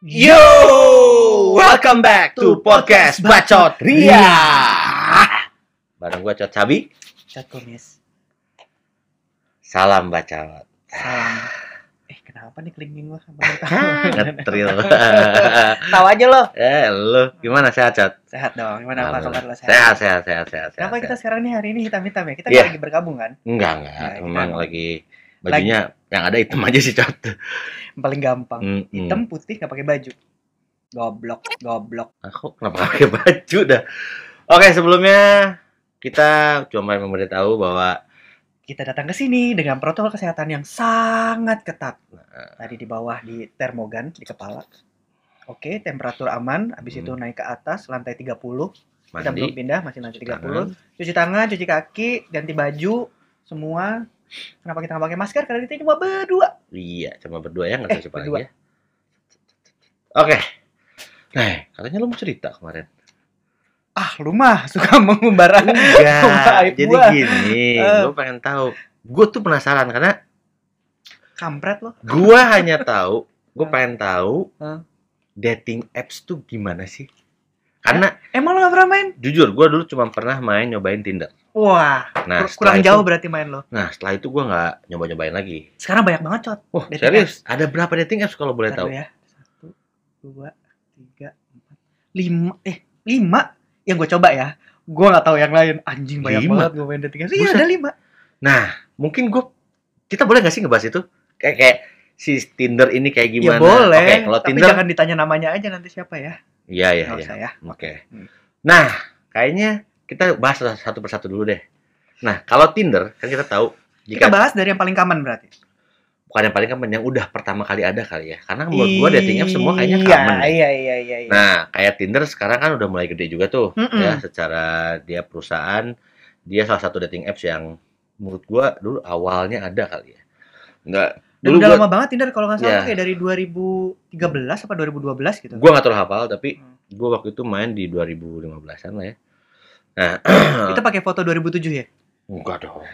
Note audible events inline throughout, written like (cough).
Yo, welcome back to podcast Bacot Ria. Bareng gua Cot Sabi, Cat kumis. salam bacot. Salam. Eh, kenapa nih kelingking gua? (laughs) Ngetril. Tahu aja lo. eh, lu gimana sehat, Cot? Sehat dong. Gimana apa kabar lo Sehat, sehat, sehat, sehat, sehat. Kenapa kita sekarang nih hari ini hitam-hitam ya? Kita Iya. lagi bergabung kan? Enggak, enggak. Memang lagi bajunya yang ada hitam aja sih. Yang Paling gampang. Hmm, hmm. Hitam putih nggak pakai baju. Goblok, goblok. Aku kenapa pakai (laughs) baju dah? Oke, sebelumnya kita cuma memberitahu bahwa Kita datang ke sini dengan protokol kesehatan yang sangat ketat. Nah. Tadi di bawah di termogan di kepala. Oke, temperatur aman. Habis Hmm. itu naik ke atas lantai 30. Kita belum pindah, masih lantai 30. tangan. cuci tangan, cuci kaki, ganti baju, semua. Kenapa kita nggak pakai masker? Karena kita cuma berdua. Iya, cuma berdua ya, nggak Eh, siapa lagi ya. Oke. Nah, katanya lu mau cerita kemarin. Ah, lu mah suka mengumbar Enggak, aib jadi gua. gini, Eh. gue pengen tahu. Gue tuh penasaran karena kampret lo. gue hanya tahu, gue Eh. pengen tahu Eh. dating apps tuh gimana sih? Karena Emang lo gak pernah main? jujur, gue dulu cuma pernah main nyobain Tinder. Wah, Nah, kurang itu- jauh berarti main lo. Nah, setelah itu gue nggak nyoba-nyobain lagi. Sekarang banyak banget, Cot. Wah, Dating serius? Ada berapa dating apps kalau boleh Bentar tahu? ya. Satu, dua, tiga, empat, lima. Eh, lima yang gue coba ya. Gue gak tahu yang lain. Anjing banyak Lima? banget gue main dating apps. Iya, ada lima. Nah, mungkin gue kita boleh nggak sih ngebahas itu? Kayak kayak si Tinder ini kayak Ya gimana? boleh. Oke, kalau tapi Tinder, jangan ditanya namanya aja nanti siapa ya. Iya iya iya. ya. Oke. Hmm. Nah, kayaknya kita bahas satu persatu dulu deh. Nah, kalau Tinder kan kita tahu Kita jika bahas dari yang paling common berarti. bukan yang paling common yang udah pertama kali ada kali ya. Karena menurut gua dating apps semua kayaknya Iya, common. deh. Iya, iya, iya, iya. Nah, kayak Tinder sekarang kan udah mulai gede juga tuh Mm-mm. ya secara dia perusahaan dia salah satu dating apps yang menurut gua dulu awalnya ada kali ya. Enggak Dan dulu udah gua lama banget Tinder kalau nggak salah Iya. tuh kayak dari 2013 apa 2012 gitu. gua nggak tahu hafal tapi Hmm. gua waktu itu main di 2015-an lah ya. (clears throat) Itu pakai foto 2007 ya? Enggak dong.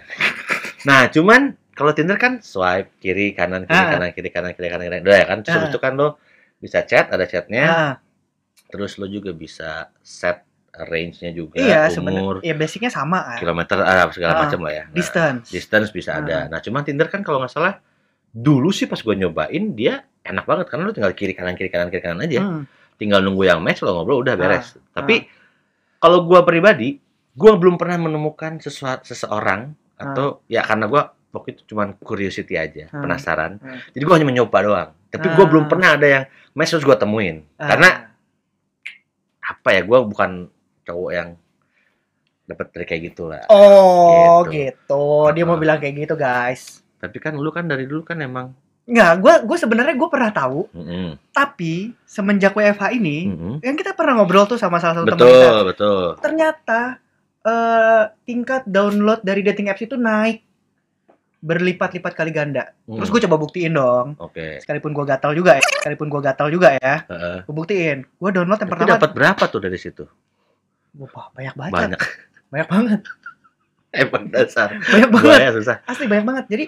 Nah, cuman kalau Tinder kan swipe kiri kanan kiri Ah. kanan kiri kanan kiri kanan kiri. Udah ya kan terus Ah. itu kan lo bisa chat, ada chatnya. Ah, Terus lo juga bisa set range-nya juga, iya umur, sebenarnya. Ya basicnya sama kan. kilometer, ah, segala Ah. macam lah ya. Nah, Distance. distance bisa ada. Nah, cuman Tinder kan kalau nggak salah dulu sih pas gua nyobain dia enak banget karena lo tinggal kiri kanan kiri kanan kiri kanan aja. Hmm. Tinggal nunggu yang match lo ngobrol udah beres. Ah. Tapi kalau gua pribadi, gua belum pernah menemukan sesuatu seseorang atau ya karena gua waktu itu cuman curiosity aja, Hmm. penasaran. Hmm. Jadi gua hanya mencoba doang. Tapi gua Ah. belum pernah ada yang match terus gua temuin. Ah. Karena apa ya, gua bukan cowok yang dapat dari kayak gitu lah. Oh, Gitu. gitu. Dia mau Ah. bilang kayak gitu, guys. Tapi kan lu kan dari dulu kan emang Enggak, gua gua sebenarnya gua pernah tahu, Mm-mm. tapi semenjak WFH ini, Mm-mm. yang kita pernah ngobrol tuh sama salah satu teman kita. betul betul Ternyata eh, tingkat download dari dating apps itu naik berlipat-lipat kali ganda. Terus Hmm, gue coba buktiin dong. oke Sekalipun gue gatal juga ya, sekalipun gue gatal juga ya, Heeh. gue buktiin. Gue download yang Tapi pertama. dapat berapa tuh dari situ Wah, banyak banget. banyak Banyak banget. (laughs) emang dasar Banyak gua banget. ya susah Asli banyak banget. Jadi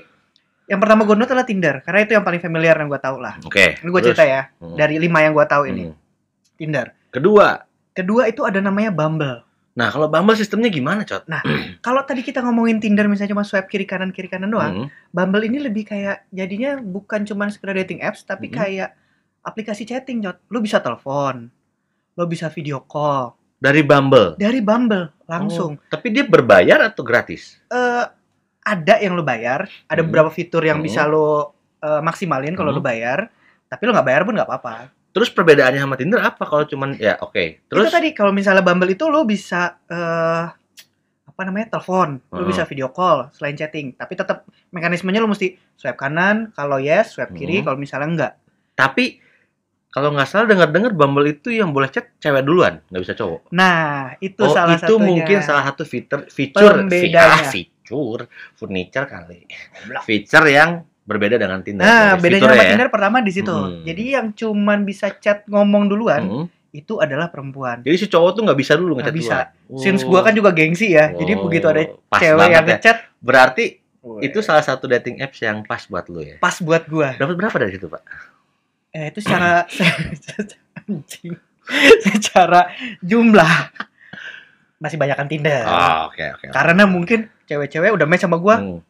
yang pertama gue download adalah Tinder, karena itu yang paling familiar yang gue tahu lah. oke Ini gue cerita ya, Hmm, dari lima yang gue tahu ini, hmm. Tinder. kedua Kedua itu ada namanya Bumble. nah kalau Bumble sistemnya gimana cot Kalau tadi kita ngomongin Tinder misalnya cuma swipe kiri kanan kiri kanan Hmm, doang, Bumble ini lebih kayak jadinya bukan cuma sekedar dating apps tapi Mhm. kayak aplikasi chatting, Jot. Lu bisa telepon, lu bisa video call dari Bumble dari Bumble langsung. Oh, tapi dia berbayar atau gratis Eh ada yang lu bayar, ada Mhm. beberapa fitur yang Mhm. bisa lu eh, maksimalin kalau Mhm. lu bayar, tapi lu nggak bayar pun nggak apa-apa. terus perbedaannya sama Tinder apa kalau cuman ya oke terus Itu tadi kalau misalnya Bumble itu lu bisa eh apa namanya telepon, lu Mhm. bisa video call selain chatting, tapi tetap mekanismenya lu mesti swipe kanan, kalau yes swipe kiri, kalau misalnya enggak. tapi kalau nggak salah dengar-dengar Bumble itu yang boleh chat cewek duluan nggak bisa cowok Nah, itu oh salah itu satunya. mungkin salah satu fitur fitur ah, fitur furniture kali feature yang berbeda dengan Tinder Nah, bedanya sama ya. Tinder pertama di situ. Hmm. Jadi yang cuman bisa chat ngomong duluan Mm. itu adalah perempuan. Jadi si cowok tuh nggak bisa dulu Nggak ngechat bisa. duluan. Since gua kan juga gengsi ya. Jadi Oh, begitu ada pas cewek yang ya. ngechat, Berarti itu salah satu dating apps yang pas buat lu ya. pas buat gua. Dapat berapa dari situ, Pak? Eh itu secara (clears throat) anjing. secara jumlah masih banyakan Tinder. Oh, oke oke. Karena mungkin cewek-cewek udah match sama gua, Hmm.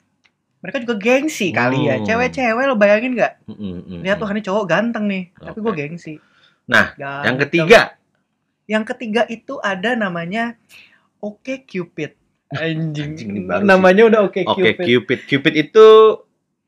mereka juga gengsi kali ya. Hmm. Cewek-cewek lo bayangin nggak? Mm, mm, mm, Lihat tuh mm. ini cowok ganteng nih, tapi gua Oke. gengsi. Nah, Ganteng. Yang ketiga, Yang ketiga itu ada namanya Oke Cupid. Anjing. Anjing, baru sih. namanya udah Oke oke Cupid. Cupid. Cupid itu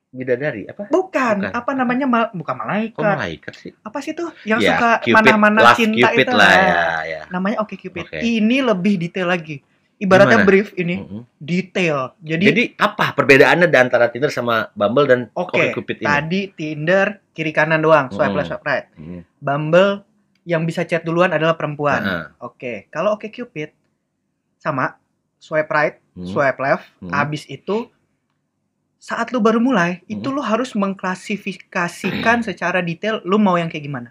bidadari apa? Bukan, Bukan. apa namanya mal- bukan Kok malaikat. malaikat sih? Apa sih tuh yang Ya, suka mana-mana cinta Cupid itu? lah Nah, ya, ya. Namanya Oke Cupid. Oke. Ini lebih detail lagi. Ibaratnya Gimana? brief ini Mm-mm. detail. Jadi, Jadi, apa perbedaannya di antara Tinder sama Bumble dan Oke, Cupid ini? tadi Tinder kiri kanan doang, swipe Hmm. left swipe right. Mm. Bumble yang bisa chat duluan adalah perempuan. Nah, Oke, kalau Oke Cupid sama swipe right, hmm. swipe left, Hmm. abis itu saat lu baru mulai, Hmm. itu lu harus mengklasifikasikan (clears throat) secara detail lu mau yang kayak gimana.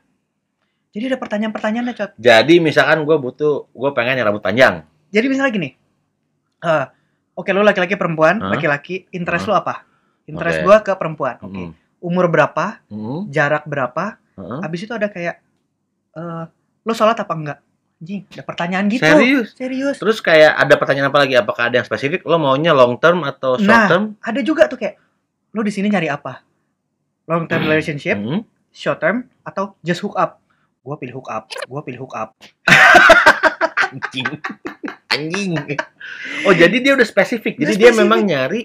Jadi ada pertanyaan-pertanyaannya, Cot. Jadi misalkan gue butuh, gue pengen yang rambut panjang. Jadi misalnya gini, eh, oke lu laki-laki perempuan, Hah? laki-laki, interest Hah? lu apa? Interest Oke. gua ke perempuan. Oke. Mm. Umur berapa? Mm. Jarak berapa? Heeh. Abis itu ada kayak, eh, lu sholat apa enggak? Anjing, ada pertanyaan gitu. Serius? Serius. Terus kayak ada pertanyaan apa lagi? Apakah ada yang spesifik? Lo maunya long term atau short Nah, term? Ada juga tuh kayak, lu di sini nyari apa? Long term relationship, Mm. short term, atau just hook up? Gua pilih hook up. Gua pilih hook up. (laughs) Anjing. Anjing. Oh, jadi dia udah spesifik. Jadi Udah dia spesifik. memang nyari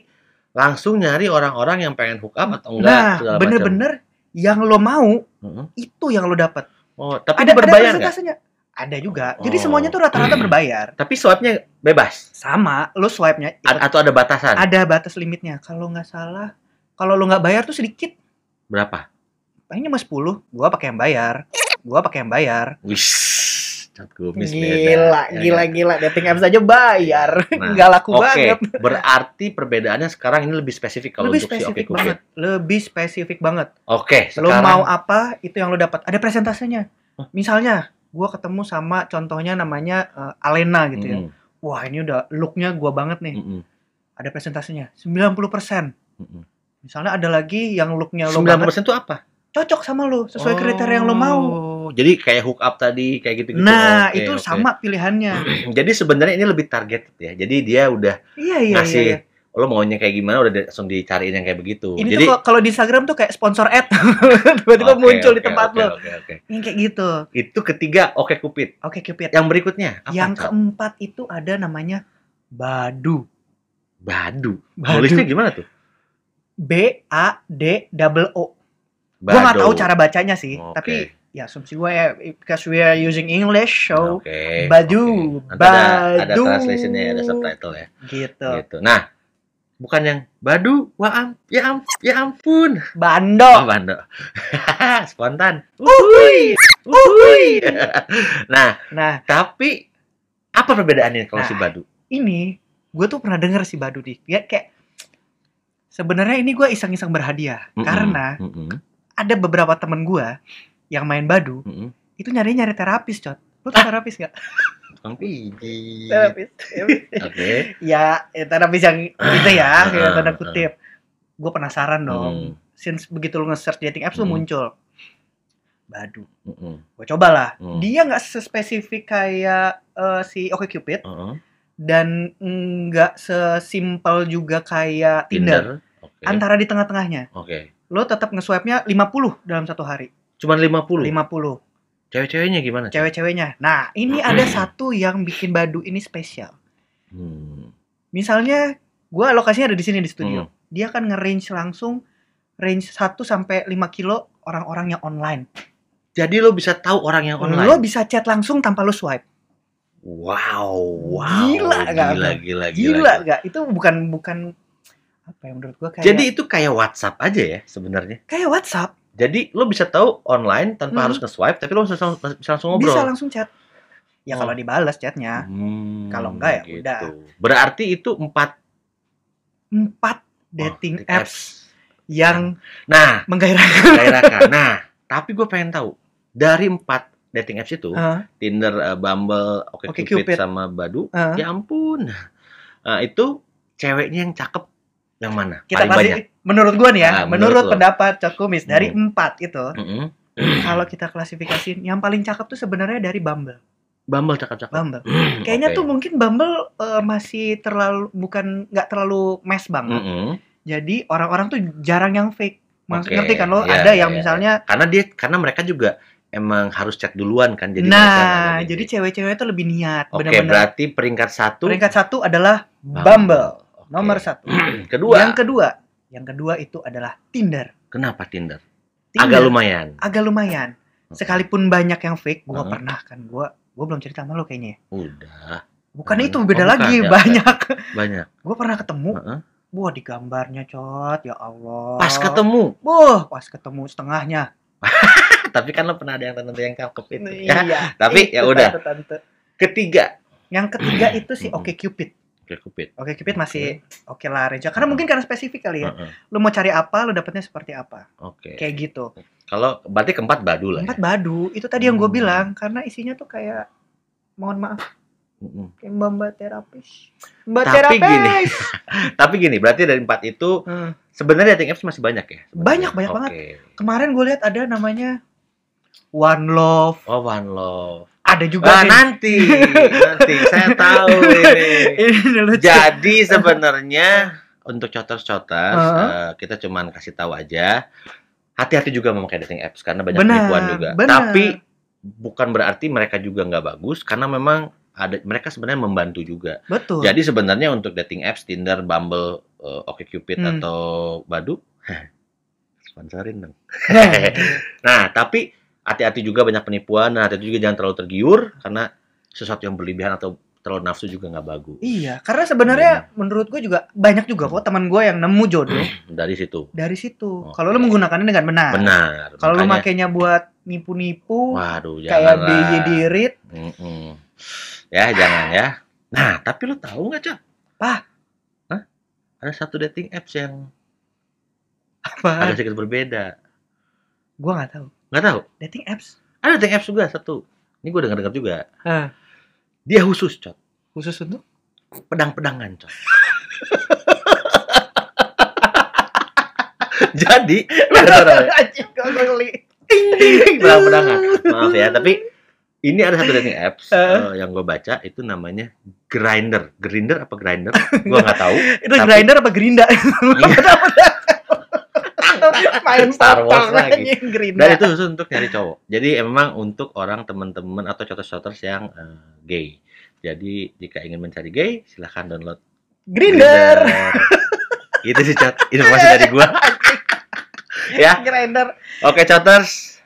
langsung nyari orang-orang yang pengen hook up atau enggak Nah, bener-bener yang lo mau Mm-mm. itu yang lo dapat. Oh, tapi Ada berbayar persentasenya. Ada juga. Jadi Oh. semuanya tuh rata-rata berbayar. (clears throat) Tapi swipe-nya bebas. Sama, lo swipe-nya A- atau ada batasan? ada batas limitnya. Kalau nggak salah, kalau lo nggak bayar tuh sedikit. Berapa? Paling cuma 10. Gua pakai yang bayar. Gua pakai yang bayar. Wis, cat kumis Gila, beda. Ya, gila, ya. gila. Dating apps aja bayar. Nah, (laughs) Nggak laku Oke, banget. berarti perbedaannya sekarang ini lebih spesifik kalau Lebih untuk si spesifik Oke banget. Lebih spesifik banget. Oke, Lo sekarang mau apa, itu yang lo dapat. Ada presentasenya. Misalnya, gua ketemu sama contohnya namanya eh, Alena gitu ya. Mm, Wah, ini udah looknya gua banget nih. mm, mm, Ada presentasinya. 90%. mm, mm. Misalnya ada lagi yang looknya lo 90% banget. itu apa? Cocok sama lo. Sesuai kriteria yang lo mau. Oh, Jadi kayak hook up tadi kayak gitu-gitu. Nah, Oke, itu oke. sama pilihannya. (clears throat) Jadi sebenarnya ini lebih target ya. Jadi dia udah iya, iya, iya. ngasih iya. lo maunya kayak gimana udah di- langsung dicariin yang kayak begitu. Ini Jadi tuh kalau- di Instagram tuh kayak sponsor ad. (laughs) Tiba-tiba Oke, muncul di oke, tempat oke, lo. Oke, oke. Ini kayak gitu. Itu ketiga Oke Cupid. Oke, Cupid. Yang berikutnya apa? yang keempat itu ada namanya Badu. Badu. Badu. Nulisnya gimana tuh? B A D double O. Gua nggak Bado. tahu cara bacanya sih, Oke. tapi ya asumsi gue ya because we are using English so Oke. Badu, oke. Nanti ada, ada Badu. translationnya, ada subtitle ya. gitu. Gitu. Nah, bukan yang Badu, wah am, ya am, ya ampun. Bando. Oh, Bando. (laughs) Spontan. Uhuy. Uhuy. (laughs) nah, Nah, tapi apa perbedaannya kalau si Nah. Badu? ini gue tuh pernah denger si Badu nih. Dia kayak sebenarnya ini gue iseng-iseng berhadiah Mm-mm, karena mm-mm, ada beberapa temen gue yang main Badu mm-mm. itu nyari nyari terapis, cot. Lu tau terapis gak? Tukang pijit. terapis. Oke. ya, ya, terapis yang itu ya, kayak Ah, tanda ah. kutip. Gue penasaran dong. Hmm, Since begitu lu nge-search dating apps lu Hmm. muncul. Badu. mm-mm, Gue cobalah. Hmm. Dia nggak sespesifik kayak eh, si OkCupid uh-uh. dan nggak sesimpel juga kayak Tinder. Tinder. Oke. Antara di tengah-tengahnya. Oke. Lo tetap nge-swipe-nya 50 dalam satu hari. Cuman 50. 50. Cewek-ceweknya gimana? Cewek-ceweknya. Nah, ini ada satu yang bikin Badu ini spesial. Hmm. Misalnya, gua lokasinya ada di sini di studio. Hmm. Dia akan nge-range langsung range 1 sampai 5 kilo orang-orang yang online. Jadi lo bisa tahu orang yang online. Lo bisa chat langsung tanpa lo swipe. Wow, wow. Gila nggak, Gila, gila, gila. Gila gak? Itu bukan bukan apa ya menurut gua kayak Jadi itu kayak WhatsApp aja ya sebenarnya. kayak WhatsApp Jadi lo bisa tahu online tanpa Hmm. harus nge-swipe, tapi lo bisa, langsung- bisa langsung ngobrol. bisa langsung chat. Ya Oh. kalau dibalas chatnya Hmm, Kalau enggak ya gitu. udah. Berarti itu empat empat oh, dating dating apps yang Nah, menggairahkan. gairahkan. (laughs) nah, tapi gue pengen tahu dari empat dating apps itu, Hah? Tinder, eh, Bumble, OkCupid, OkCupid. sama Badu, Hah? ya ampun. Nah, itu ceweknya yang cakep yang mana? kita Paling pasti banyak. menurut gua nih ya, Ah, menurut menurut pendapat Cok Kumis dari Hmm. empat itu Mm-mm. kalau kita klasifikasiin yang paling cakep tuh sebenarnya dari Bumble. Bumble cakep-cakep. Bumble. Kayaknya Oke. tuh mungkin Bumble eh, masih terlalu bukan nggak terlalu mes banget. Mm-mm. Jadi orang-orang tuh jarang yang fake. Maksud Oke, ngerti kan lo? iya, ada yang iya. misalnya Karena dia karena mereka juga emang harus cek duluan kan jadi nah, jadi cewek-cewek itu lebih niat, Oke, bener-bener. berarti peringkat satu Peringkat satu adalah Bumble. Bumble, Nomor satu. (clears throat) Kedua, Yang kedua, yang kedua itu adalah Tinder. kenapa Tinder? Tinder Agak lumayan. agak lumayan. Sekalipun banyak yang fake, gua Heeh. pernah kan, gua gua belum cerita sama lo kayaknya. ya. Udah, Bukan Oh, itu, oh, beda bukan, lagi, ya, banyak. banyak. gua pernah ketemu, Heeh. wah di gambarnya cot, ya Allah. Pas ketemu, Wah, pas ketemu setengahnya. (laughs) tapi kan lo pernah ada yang tante yang cakep itu. Ya. Iya. Tapi ya udah. Ketiga, Yang ketiga itu si. Oke Cupid. Oke, Cupid. Oke Cupid masih oke lah Reja. Karena mungkin karena spesifik kali ya. Heeh. Lu mau cari apa, lu dapetnya seperti apa. Oke. Kayak gitu. Kalau berarti keempat badu lah. Empat badu, itu tadi yang gue Hmm. bilang karena isinya tuh kayak mohon maaf Ya. Mm-mm. kayak mbak mbak terapis. Mbak Tapi terapis. gini. (laughs) Tapi gini, berarti dari empat itu Hmm. sebenarnya dating apps masih banyak ya? Banyak, banyak Oke. banget. Kemarin gue lihat ada namanya One Love. Oh, One Love. Ada juga Ah, nih. nanti, nanti saya tahu ini. (laughs) Ini. Jadi sebenarnya untuk coters-coters Heeh. eh, kita cuman kasih tahu aja. Hati-hati juga memakai dating apps karena banyak Benar, penipuan juga. benar. Tapi bukan berarti mereka juga nggak bagus karena memang ada mereka sebenarnya membantu juga. Betul. Jadi sebenarnya untuk dating apps Tinder, Bumble, eh, OkCupid Hmm. atau Badu (laughs) sponsorin dong. Nah, (laughs) Nah, tapi hati-hati juga banyak penipuan, dan hati-hati juga jangan terlalu tergiur karena sesuatu yang berlebihan atau terlalu nafsu juga nggak bagus. iya, karena sebenarnya menurut gue juga banyak juga kok teman gue yang nemu jodoh (clears throat) Dari situ. dari situ. Oke. Kalau lu menggunakannya dengan benar. Benar. Kalau lu makanya- makainya buat nipu-nipu waduh kayak BY Dirit, Mm-mm. Ya, jangan ya. Nah, tapi lu tahu nggak, Cak? Apa? Hah? Ada satu dating apps yang apa? agak sedikit berbeda. Gue nggak tahu. Nggak tahu? Dating apps Ada dating apps juga satu. Ini gue dengar-dengar juga. Hah. Dia khusus, Cok. khusus untuk Pedang-pedangan, Cok. Jadi, pedang-pedangan. Maaf ya, tapi ini ada satu dating apps Eh. eh, yang gue baca itu namanya Grinder. Grinder apa Grinder? Gue nggak tahu. (laughs) Itu Tapi- grinder apa gerinda? (laughs) (laughs) Main Star Wars lagi. Dan itu khusus untuk nyari cowok. Jadi emang untuk orang teman-teman atau coters-coters yang eh, gay. Jadi jika ingin mencari gay, silahkan download Grinder. (laughs) Itu sih chat informasi dari gua. (laughs) ya, Grinder. oke coters.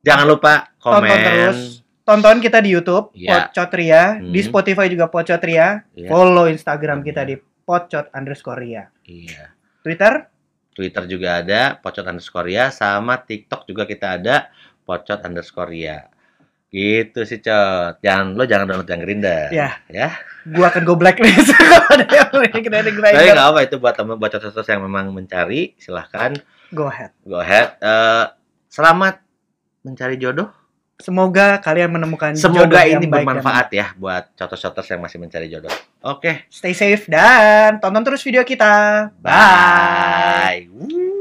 Jangan lupa komen. Tonton terus. Tonton kita di YouTube, Iya. Pocotria. Di Hmm. Spotify juga Pocotria. Iya. Follow Instagram kita di pocot underscore ria. Iya. Twitter, Twitter juga ada pocot underscore ya, sama TikTok juga kita ada pocot underscore ya. Gitu sih cot. Jangan lo jangan download yang Grinder. Ya. Ya. gua akan go blacklist (laughs) Tapi nggak apa itu buat teman buat coters yang memang mencari, silahkan Go ahead. go ahead. Eh, selamat mencari jodoh. Semoga kalian menemukan Semoga jodoh yang ini baik dan bermanfaat ya buat coters-coters yang masih mencari jodoh. Oke, Stay safe dan tonton terus video kita. bye. Wuh.